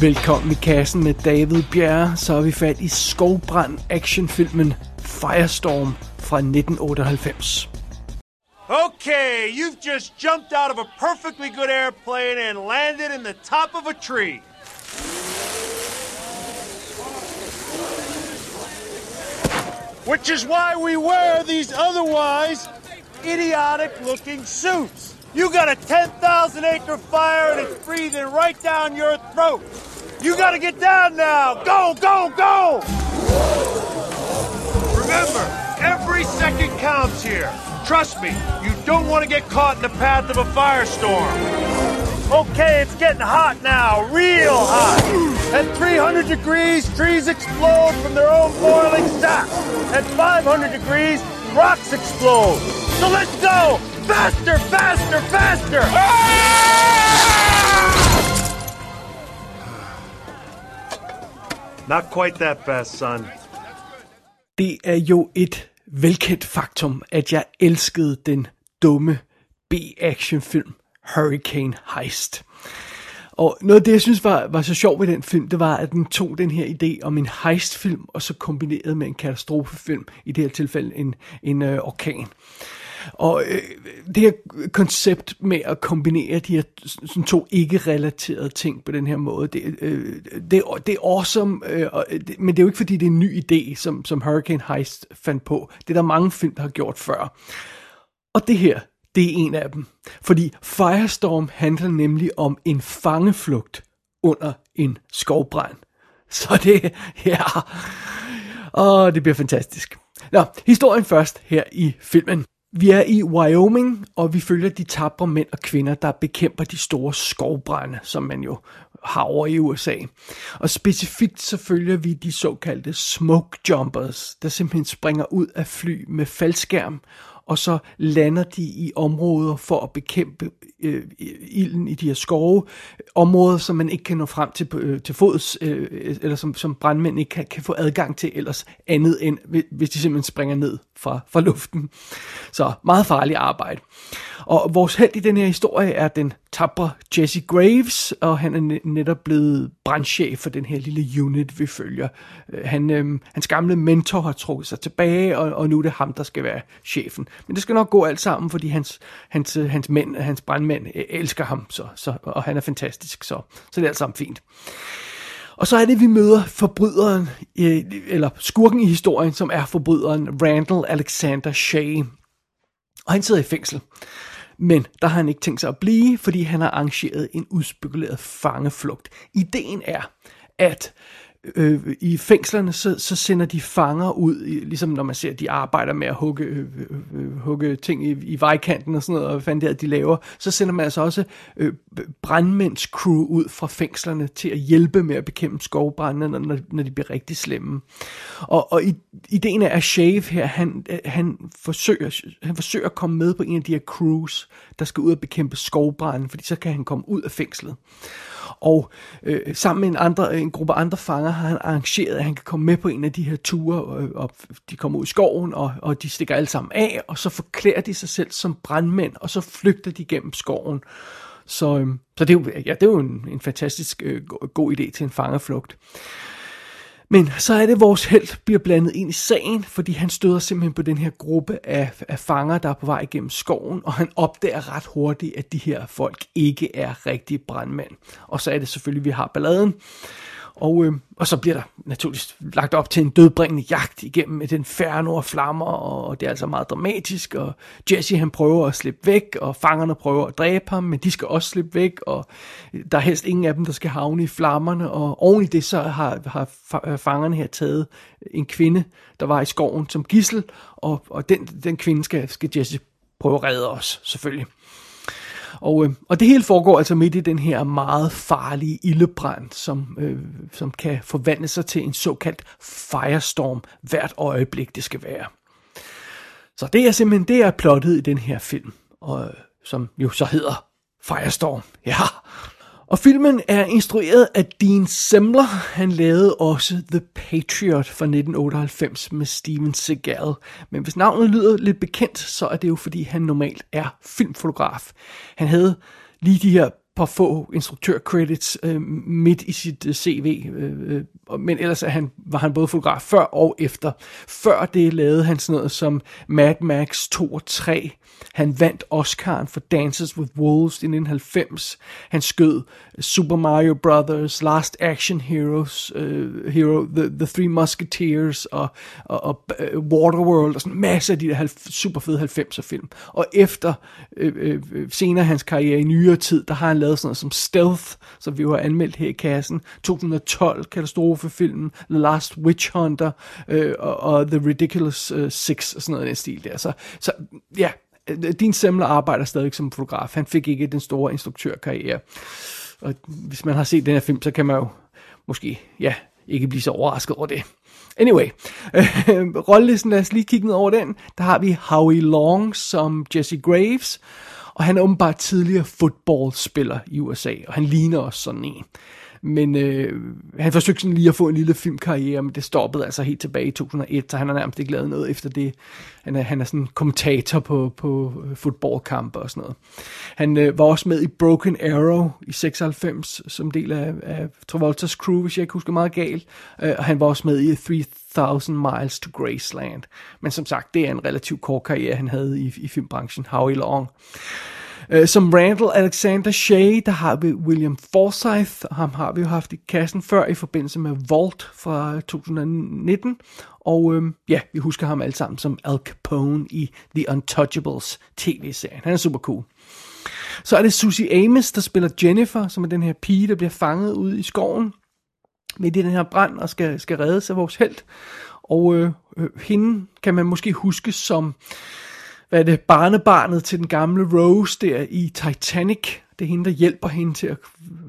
Velkommen i kassen med David Bjerre, så er vi fat i skovbrand actionfilmen Firestorm fra 1998. Okay, you've just jumped out of a perfectly good airplane and landed in the top of a tree. Which is why we wear these otherwise idiotic looking suits. You got a 10,000 acre fire and it's breathing right down your throat. You gotta get down now. Go, go, go! Remember, every second counts here. Trust me, you don't want to get caught in the path of a firestorm. Okay, it's getting hot now, real hot. At 300 degrees, trees explode from their own boiling sap. At 500 degrees, rocks explode. So let's go! Faster, faster, faster! Not quite that fast, son. Det er jo et velkendt faktum, at jeg elskede den dumme B-actionfilm Hurricane Heist. Og noget af det, jeg synes var, var så sjovt ved den film, det var, at den tog den her idé om en heistfilm, og så kombinerede med en katastrofefilm, i det her tilfælde en, en øh, orkan. Og øh, det her koncept med at kombinere de her sådan to ikke-relaterede ting på den her måde, det, øh, det, det er awesome, øh, og, det, men det er jo ikke fordi, det er en ny idé, som, som Hurricane Heist fandt på. Det er der mange film, der har gjort før. Og det her, det er en af dem. Fordi Firestorm handler nemlig om en fangeflugt under en skovbrand. Så det, ja, og det bliver fantastisk. Nå, historien først her i filmen. Vi er i Wyoming, og vi følger de tabre mænd og kvinder, der bekæmper de store skovbrænde, som man jo har over i USA. Og specifikt så følger vi de såkaldte smoke jumpers, der simpelthen springer ud af fly med faldskærm og så lander de i områder for at bekæmpe øh, ilden i de her skove. Områder, som man ikke kan nå frem til, øh, til fods, øh, eller som, som brandmænd ikke kan, kan få adgang til ellers andet end, hvis de simpelthen springer ned fra, fra luften. Så meget farligt arbejde. Og vores held i den her historie er den tabre Jesse Graves, og han er netop blevet brandchef for den her lille unit, vi følger. Øh, han, øh, hans gamle mentor har trukket sig tilbage, og, og nu er det ham, der skal være chefen. Men det skal nok gå alt sammen, fordi hans, hans, hans mænd, hans brandmænd øh, elsker ham, så, så, og han er fantastisk, så, så det er alt sammen fint. Og så er det, vi møder forbryderen, øh, eller skurken i historien, som er forbryderen Randall Alexander Shea. Og han sidder i fængsel. Men der har han ikke tænkt sig at blive, fordi han har arrangeret en udspekuleret fangeflugt. Ideen er, at øh, i fængslerne, så, så sender de fanger ud, ligesom når man ser, at de arbejder med at hugge, øh, øh, øh, hugge ting i, i vejkanten og sådan noget, og hvad fanden det er, de laver, så sender man altså også øh, brandmænds-crew ud fra fængslerne til at hjælpe med at bekæmpe skovbrændene, når, når de bliver rigtig slemme. Og, og ideen er, at Shave her, han, øh, han, forsøger, han forsøger at komme med på en af de her crews, der skal ud og bekæmpe skovbrænde, fordi så kan han komme ud af fængslet. Og øh, sammen med en, andre, øh, en gruppe andre fanger har han arrangeret, at han kan komme med på en af de her ture, øh, og de kommer ud i skoven, og, og de stikker alle sammen af, og så forklæder de sig selv som brandmænd, og så flygter de gennem skoven. Så, øh, så det, er jo, ja, det er jo en, en fantastisk øh, god idé til en fangerflugt. Men så er det, at vores held bliver blandet ind i sagen, fordi han støder simpelthen på den her gruppe af, af fanger, der er på vej igennem skoven, og han opdager ret hurtigt, at de her folk ikke er rigtige brandmænd. Og så er det selvfølgelig, at vi har balladen. Og, øh, og så bliver der naturligvis lagt op til en dødbringende jagt igennem et inferno og flammer, og det er altså meget dramatisk, og Jesse han prøver at slippe væk, og fangerne prøver at dræbe ham, men de skal også slippe væk, og der er helst ingen af dem, der skal havne i flammerne, og oven i det så har, har øh, fangerne her taget en kvinde, der var i skoven som gissel, og, og den, den kvinde skal, skal Jesse prøve at redde os, selvfølgelig. Og, øh, og det hele foregår altså midt i den her meget farlige ildebrand, som, øh, som kan forvandle sig til en såkaldt firestorm hvert øjeblik, det skal være. Så det er simpelthen det er plottet i den her film, og, øh, som jo så hedder Firestorm. Ja. Og filmen er instrueret af Dean Semler. Han lavede også The Patriot fra 1998 med Steven Seagal. Men hvis navnet lyder lidt bekendt, så er det jo fordi han normalt er filmfotograf. Han havde lige de her par få instruktør-credits øh, midt i sit øh, CV, øh, øh, men ellers er han, var han både fotograf før og efter. Før det lavede han sådan noget som Mad Max 2 og 3. Han vandt Oscar'en for Dances with Wolves i 1990. Han skød Super Mario Brothers, Last Action Heroes, uh, Hero, The, The Three Musketeers og, og, og uh, Waterworld og sådan en masse af de der super fede 90'er film. Og efter øh, øh, senere hans karriere i nyere tid, der har han lavet sådan noget som Stealth, som vi jo har anmeldt her i kassen, 2012 katastrofefilmen, The Last Witch Hunter øh, og, og The Ridiculous uh, Six og sådan noget i den stil der. Så, så ja, Øh, din Semler arbejder stadig som fotograf. Han fik ikke den store instruktørkarriere. Og hvis man har set den her film, så kan man jo måske, ja, ikke blive så overrasket over det. Anyway, øh, rollelisten, lad os lige kigge ned over den. Der har vi Howie Long som Jesse Graves, og han er åbenbart tidligere fodboldspiller i USA, og han ligner også sådan en. Men øh, han forsøgte sådan lige at få en lille filmkarriere, men det stoppede altså helt tilbage i 2001, så han har nærmest ikke lavet noget efter det. Han er, han er sådan kommentator på, på øh, fodboldkampe og sådan noget. Han øh, var også med i Broken Arrow i 96, som del af, af Travolta's crew, hvis jeg ikke husker meget galt. Øh, og han var også med i 3000 Miles to Graceland. Men som sagt, det er en relativt kort karriere, han havde i, i filmbranchen. Howie Long. Øh, som Randall Alexander Shea, der har vi William Forsythe, og ham har vi jo haft i kassen før i forbindelse med Vault fra 2019. Og øhm, ja, vi husker ham alle sammen som Al Capone i The Untouchables tv-serien. Han er super cool. Så er det Susie Amos, der spiller Jennifer, som er den her pige, der bliver fanget ude i skoven midt i den her brand og skal, skal reddes af vores held. Og øh, øh, hende kan man måske huske som hvad er det, barnebarnet til den gamle Rose der i Titanic. Det er hende, der hjælper hende til at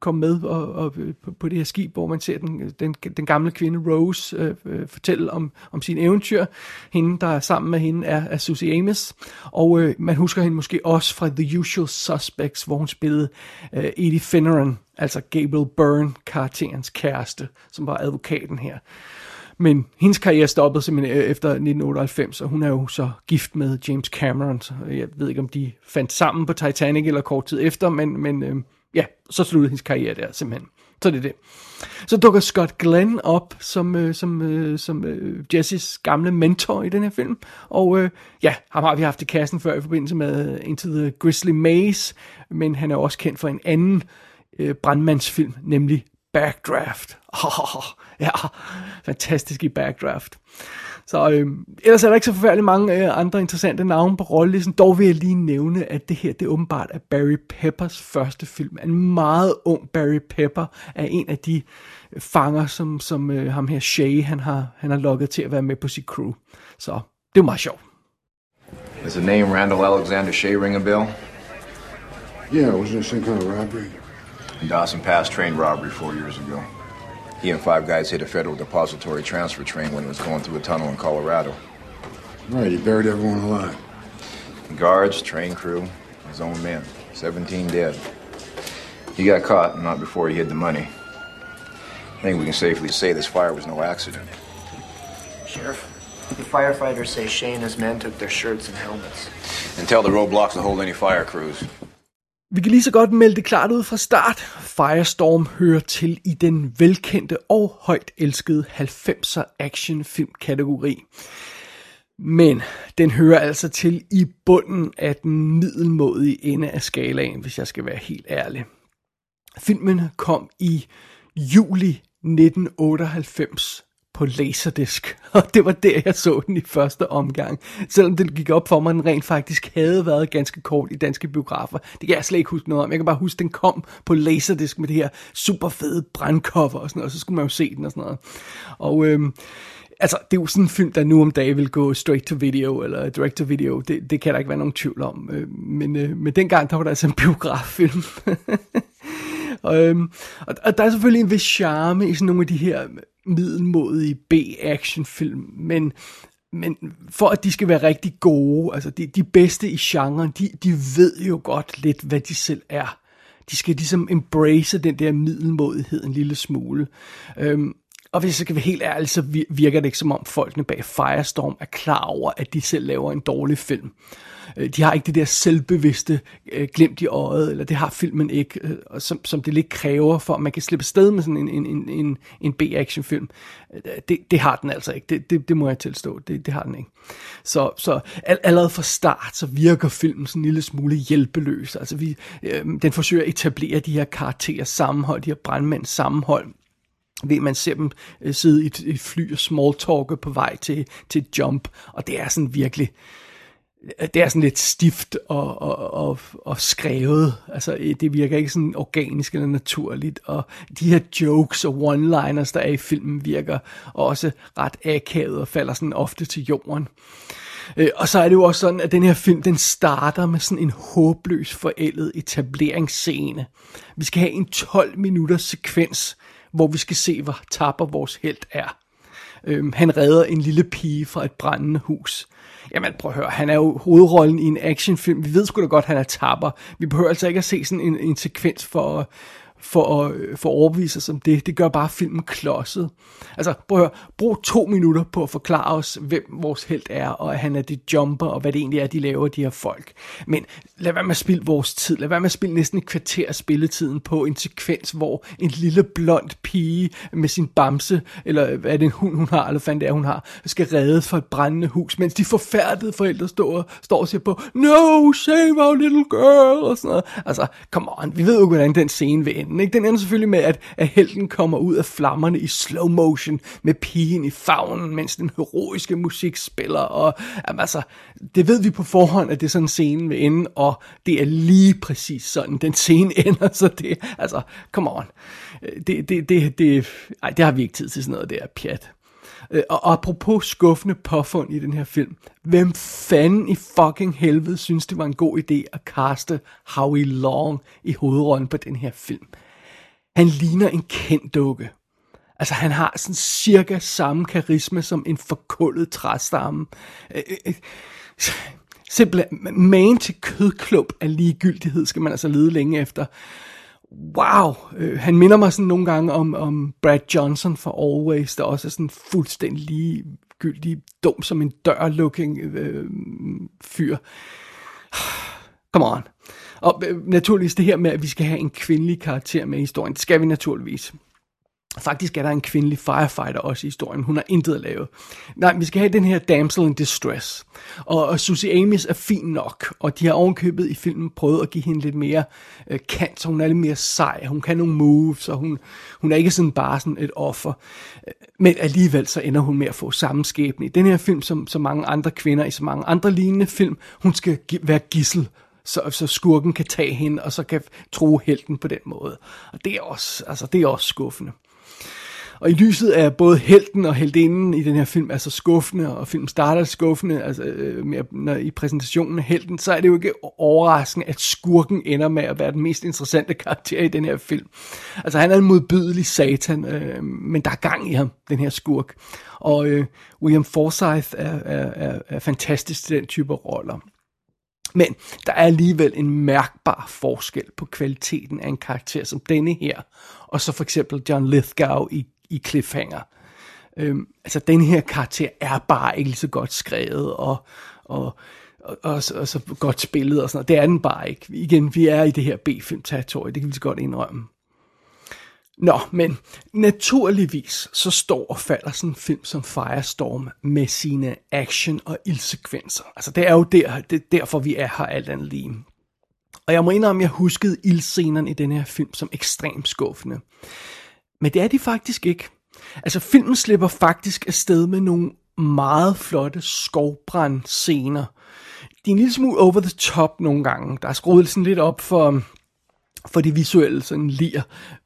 komme med og, og, på, på det her skib, hvor man ser den, den, den gamle kvinde Rose øh, øh, fortælle om, om sin eventyr. Hende, der er sammen med hende, er, er Susie Amos. Og øh, man husker hende måske også fra The Usual Suspects, hvor hun spillede øh, Edie Finneran, altså Gabriel Byrne, karakterens kæreste, som var advokaten her. Men hendes karriere stoppede simpelthen øh, efter 1998, og hun er jo så gift med James Cameron. Så øh, jeg ved ikke, om de fandt sammen på Titanic eller kort tid efter, men, men øh, ja, så sluttede hendes karriere der simpelthen. Så det er det. Så dukker Scott Glenn op som, øh, som, øh, som øh, Jessys gamle mentor i den her film. Og øh, ja, ham har vi haft i kassen før i forbindelse med øh, Into the Grizzly Maze, men han er også kendt for en anden øh, brandmandsfilm, nemlig Backdraft. Oh, ja, fantastisk i Backdraft. Så øh, ellers er der ikke så forfærdeligt mange øh, andre interessante navne på rollelisten. Dog vil jeg lige nævne, at det her det er åbenbart er Barry Peppers første film. En meget ung Barry Pepper er en af de fanger, som, som øh, ham her Shay, han har, han har lukket til at være med på sit crew. Så det er meget sjovt. Does the name Randall Alexander Shea ring a bell? Yeah, wasn't it some kind of robbery? Dawson Pass train robbery four years ago. He and five guys hit a federal depository transfer train when it was going through a tunnel in Colorado. Right, he buried everyone alive. Guards, train crew, his own men. 17 dead. He got caught, not before he hid the money. I think we can safely say this fire was no accident. Sheriff, the firefighters say Shane and his men took their shirts and helmets. And tell the roadblocks to hold any fire crews. Vi kan lige så godt melde det klart ud fra start. Firestorm hører til i den velkendte og højt elskede 90'er actionfilm-kategori. Men den hører altså til i bunden af den middelmodige ende af skalaen, hvis jeg skal være helt ærlig. Filmen kom i juli 1998 på Laserdisc, og det var der, jeg så den i første omgang. Selvom den gik op for mig, den rent faktisk havde været ganske kort i danske biografer. Det kan jeg slet ikke huske noget om. Jeg kan bare huske, at den kom på Laserdisc med det her super fede brandcover og sådan noget, og så skulle man jo se den og sådan noget. Og øhm, altså, det er jo sådan en film, der nu om dagen vil gå straight to video, eller direct to video. Det, det kan der ikke være nogen tvivl om. Øh, men, øh, men dengang, der var der altså en biograffilm. og, øhm, og, og der er selvfølgelig en vis charme i sådan nogle af de her middelmodige B-actionfilm, men, men for at de skal være rigtig gode, altså de, de bedste i genren, de, de ved jo godt lidt, hvad de selv er. De skal ligesom embrace den der middelmodighed en lille smule. Øhm, og hvis jeg skal være helt ærlig, så virker det ikke som om folkene bag Firestorm er klar over, at de selv laver en dårlig film. Øh, de har ikke det der selvbevidste øh, glimt i øjet, eller det har filmen ikke, øh, som, som det lidt kræver for, at man kan slippe sted med sådan en, en, en, en, en B-actionfilm. Øh, det, det har den altså ikke, det, det, det må jeg tilstå, det, det har den ikke. Så, så allerede fra start, så virker filmen sådan en lille smule hjælpeløs. Altså vi, øh, den forsøger at etablere de her karakterer sammenhold, de her brandmænds sammenhold, ved man ser dem øh, sidde i et, et fly og smalltalke på vej til, til jump, og det er sådan virkelig, øh, det er sådan lidt stift og, og, og, og skrevet. Altså, øh, det virker ikke sådan organisk eller naturligt. Og de her jokes og one-liners, der er i filmen, virker også ret akavet og falder sådan ofte til jorden. Og så er det jo også sådan, at den her film, den starter med sådan en håbløs forældet etableringsscene. Vi skal have en 12 minutters sekvens, hvor vi skal se, hvor tapper vores held er. Øhm, han redder en lille pige fra et brændende hus. Jamen prøv at høre, han er jo hovedrollen i en actionfilm. Vi ved sgu da godt, han er tapper. Vi behøver altså ikke at se sådan en, en sekvens for, for at, øh, for at overbevise os om det. Det gør bare filmen klodset. Altså, prøv at høre, brug to minutter på at forklare os, hvem vores held er, og at han er det jumper, og hvad det egentlig er, de laver, de her folk. Men lad være med at spille vores tid. Lad være med at spille næsten et kvarter af spilletiden på en sekvens, hvor en lille blond pige med sin bamse, eller hvad er det en hund, hun har, eller hvad det er, hun har, skal redde for et brændende hus, mens de forfærdede forældre står, står og siger på, No, save our little girl, og sådan noget. Altså, come on, vi ved jo, hvordan den scene vil ende enden. Ikke? Den ender selvfølgelig med, at, at helten kommer ud af flammerne i slow motion med pigen i favnen, mens den heroiske musik spiller. Og jamen, altså, det ved vi på forhånd, at det er sådan en scene vil ende, og det er lige præcis sådan, den scene ender. Så det, altså, come on. Det, det, det, det, ej, det har vi ikke tid til sådan noget der pjat. Øh, og apropos skuffende påfund i den her film. Hvem fanden i fucking helvede synes, det var en god idé at kaste Howie Long i hovedrollen på den her film? Han ligner en kendt dukke. Altså, han har sådan cirka samme karisma som en forkullet træstamme. Øh, øh, øh simpelthen, man til kødklub af ligegyldighed skal man altså lede længe efter wow, øh, han minder mig sådan nogle gange om, om Brad Johnson for Always, der også er sådan fuldstændig ligegyldig dum som en dør-looking øh, fyr. Come on. Og øh, naturligvis det her med, at vi skal have en kvindelig karakter med i historien, det skal vi naturligvis. Faktisk er der en kvindelig firefighter også i historien. Hun har intet at lave. Nej, vi skal have den her damsel in distress. Og, og Susie Amis er fin nok, og de har ovenkøbet i filmen prøvet at give hende lidt mere øh, kant, så hun er lidt mere sej. Hun kan nogle moves, og hun, hun er ikke sådan bare sådan et offer. Men alligevel så ender hun med at få samme skæbne. I den her film, som så mange andre kvinder i så mange andre lignende film, hun skal være gissel så, så skurken kan tage hende, og så kan tro helten på den måde. Og det er også, altså, det er også skuffende. Og i lyset af både helten og heldinden i den her film er så skuffende, og filmen starter skuffende, altså øh, med, når, i præsentationen af helten, så er det jo ikke overraskende, at skurken ender med at være den mest interessante karakter i den her film. Altså han er en modbydelig satan, øh, men der er gang i ham, den her skurk. Og øh, William Forsythe er, er, er, er fantastisk til den type roller. Men der er alligevel en mærkbar forskel på kvaliteten af en karakter som denne her, og så for eksempel John Lithgow i i cliffhanger. Øhm, altså, den her karakter er bare ikke lige så godt skrevet, og, og, og, og, og så godt spillet og sådan noget. Det er den bare ikke. Igen, vi er i det her B-film-territorie, det kan vi så godt indrømme. Nå, men naturligvis så står og falder sådan en film som Firestorm med sine action- og ildsekvenser. Altså det er jo der, det er derfor, vi er her alt andet lige. Og jeg må indrømme, at jeg huskede ildscenerne i den her film som ekstremt skuffende. Men det er de faktisk ikke. Altså filmen slipper faktisk afsted med nogle meget flotte skovbrandscener. De er en lille smule over the top nogle gange. Der er skruet sådan lidt op for, for det visuelle sådan lir.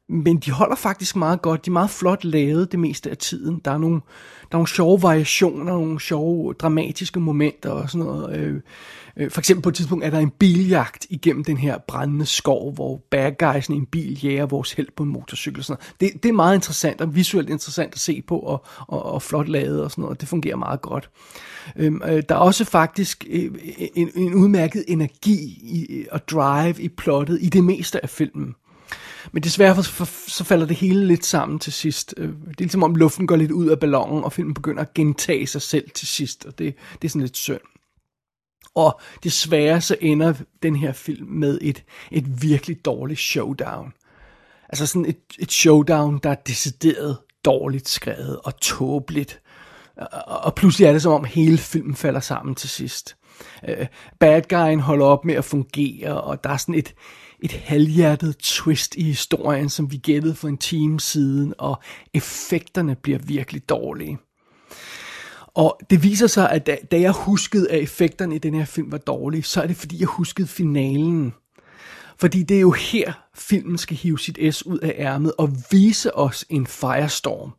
Men de holder faktisk meget godt. De er meget flot lavet det meste af tiden. Der er nogle, der er nogle sjove variationer, nogle sjove dramatiske momenter og sådan noget. Øh, Øh, for eksempel på et tidspunkt er der en biljagt igennem den her brændende skov, hvor bad guysen i en bil jager vores held på en motorcykel. Sådan noget. Det, det er meget interessant og visuelt interessant at se på, og, og, og flot lavet og sådan noget. Det fungerer meget godt. Øhm, øh, der er også faktisk øh, en, en udmærket energi i, og drive i plottet i det meste af filmen men desværre for, for, så falder det hele lidt sammen til sidst. Øh, det er ligesom om luften går lidt ud af ballonen, og filmen begynder at gentage sig selv til sidst, og det, det er sådan lidt synd. Og desværre så ender den her film med et, et virkelig dårligt showdown. Altså sådan et, et showdown, der er decideret dårligt skrevet og tåbeligt. Og pludselig er det som om hele filmen falder sammen til sidst. Øh, bad guyen holder op med at fungere, og der er sådan et, et halvhjertet twist i historien, som vi gættede for en time siden, og effekterne bliver virkelig dårlige. Og det viser sig, at da, da jeg huskede, at effekterne i den her film var dårlige, så er det fordi, jeg huskede finalen. Fordi det er jo her, filmen skal hive sit S ud af ærmet og vise os en firestorm.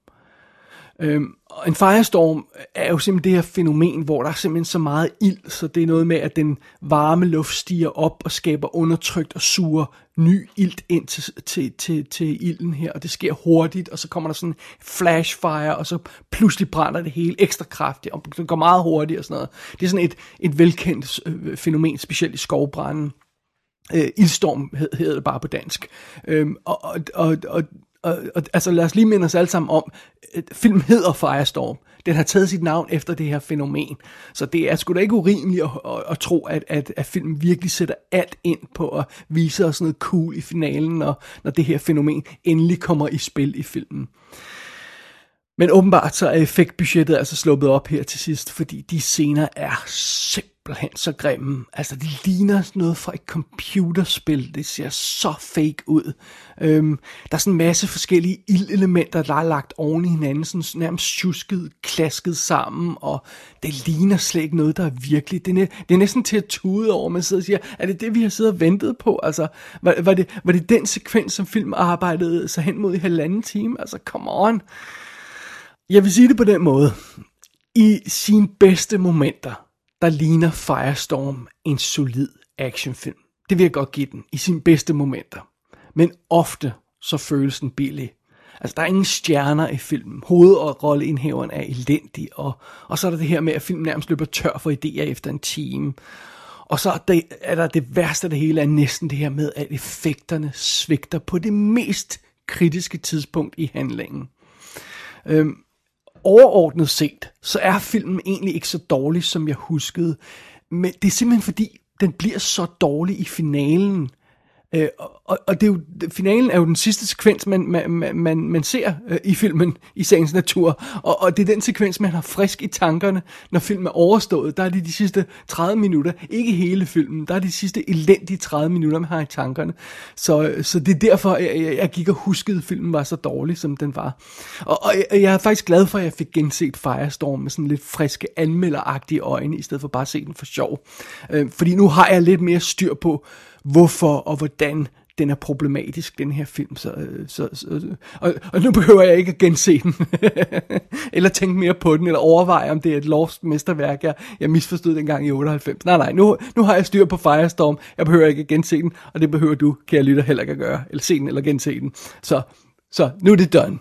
Øhm, en firestorm er jo simpelthen det her fænomen, hvor der er simpelthen så meget ild, så det er noget med, at den varme luft stiger op og skaber undertrykt og suger ny ilt ind til, til, til, til ilden her, og det sker hurtigt, og så kommer der sådan en flashfire, og så pludselig brænder det hele ekstra kraftigt, og det går meget hurtigt og sådan noget. Det er sådan et, et velkendt øh, fænomen, specielt i skovbranden. Øh, ildstorm hedder det bare på dansk. Øhm, og, og, og, og og, og, altså lad os lige minde os alle sammen om, at filmen hedder Firestorm. Den har taget sit navn efter det her fænomen. Så det er sgu da ikke urimeligt at, at, at tro, at, at, at filmen virkelig sætter alt ind på at vise os noget cool i finalen, når, når det her fænomen endelig kommer i spil i filmen. Men åbenbart så er effektbudgettet altså sluppet op her til sidst, fordi de scener er simpelthen simpelthen så grimme. Altså, det ligner sådan noget fra et computerspil. Det ser så fake ud. Øhm, der er sådan en masse forskellige ildelementer, der er lagt oven i hinanden, sådan nærmest tjusket, klasket sammen, og det ligner slet ikke noget, der er virkelig. Det er, det er næsten til at tude over, man sidder og siger, er det det, vi har siddet og ventet på? Altså, var, var, det, var det den sekvens, som film arbejdede sig hen mod i halvanden time? Altså, come on. Jeg vil sige det på den måde. I sine bedste momenter, der ligner Firestorm en solid actionfilm. Det vil jeg godt give den i sine bedste momenter. Men ofte så føles den billig. Altså, der er ingen stjerner i filmen. Hoved- og rolleindhæveren er elendig, og, og så er der det her med, at filmen nærmest løber tør for idéer efter en time. Og så er, det, er der det værste af det hele, er næsten det her med, at effekterne svigter på det mest kritiske tidspunkt i handlingen. Øhm, overordnet set, så er filmen egentlig ikke så dårlig, som jeg huskede. Men det er simpelthen fordi, den bliver så dårlig i finalen, Øh, og, og det er jo, finalen er jo den sidste sekvens, man, man, man, man ser øh, i filmen, i sagens natur. Og, og det er den sekvens, man har frisk i tankerne, når filmen er overstået. Der er det de sidste 30 minutter, ikke hele filmen, der er de sidste elendige 30 minutter, man har i tankerne. Så, så det er derfor, jeg, jeg gik og huskede, at filmen var så dårlig, som den var. Og, og jeg, jeg er faktisk glad for, at jeg fik genset Firestorm med sådan lidt friske, anmelderagtige øjne, i stedet for bare at se den for sjov. Øh, fordi nu har jeg lidt mere styr på, hvorfor og hvordan den er problematisk, den her film. Øh, så, så, så, og, og nu behøver jeg ikke at gense den, eller tænke mere på den, eller overveje, om det er et lost mesterværk, jeg, jeg misforstod dengang i 98. Nej, nej, nu, nu har jeg styr på Firestorm, jeg behøver ikke at gense den, og det behøver du, kan jeg lytte, heller ikke at gøre, eller se den, eller gense den. Så, så nu er det done.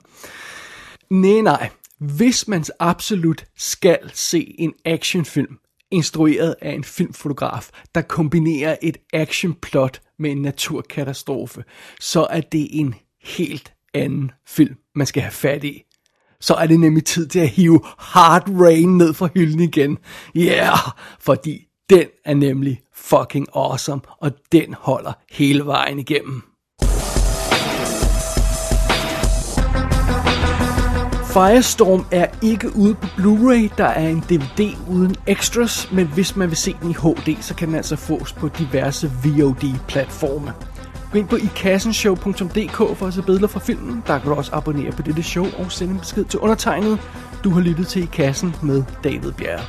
Nej, nej. Hvis man absolut skal se en actionfilm, instrueret af en filmfotograf, der kombinerer et actionplot med en naturkatastrofe, så er det en helt anden film, man skal have fat i. Så er det nemlig tid til at hive Hard Rain ned fra hylden igen. Ja, yeah, fordi den er nemlig fucking awesome, og den holder hele vejen igennem. Firestorm er ikke ude på Blu-ray. Der er en DVD uden extras, men hvis man vil se den i HD, så kan den altså fås på diverse VOD-platforme. Gå ind på ikassenshow.dk for at se billeder fra filmen. Der kan du også abonnere på dette show og sende en besked til undertegnet. Du har lyttet til I Kassen med David Bjerre.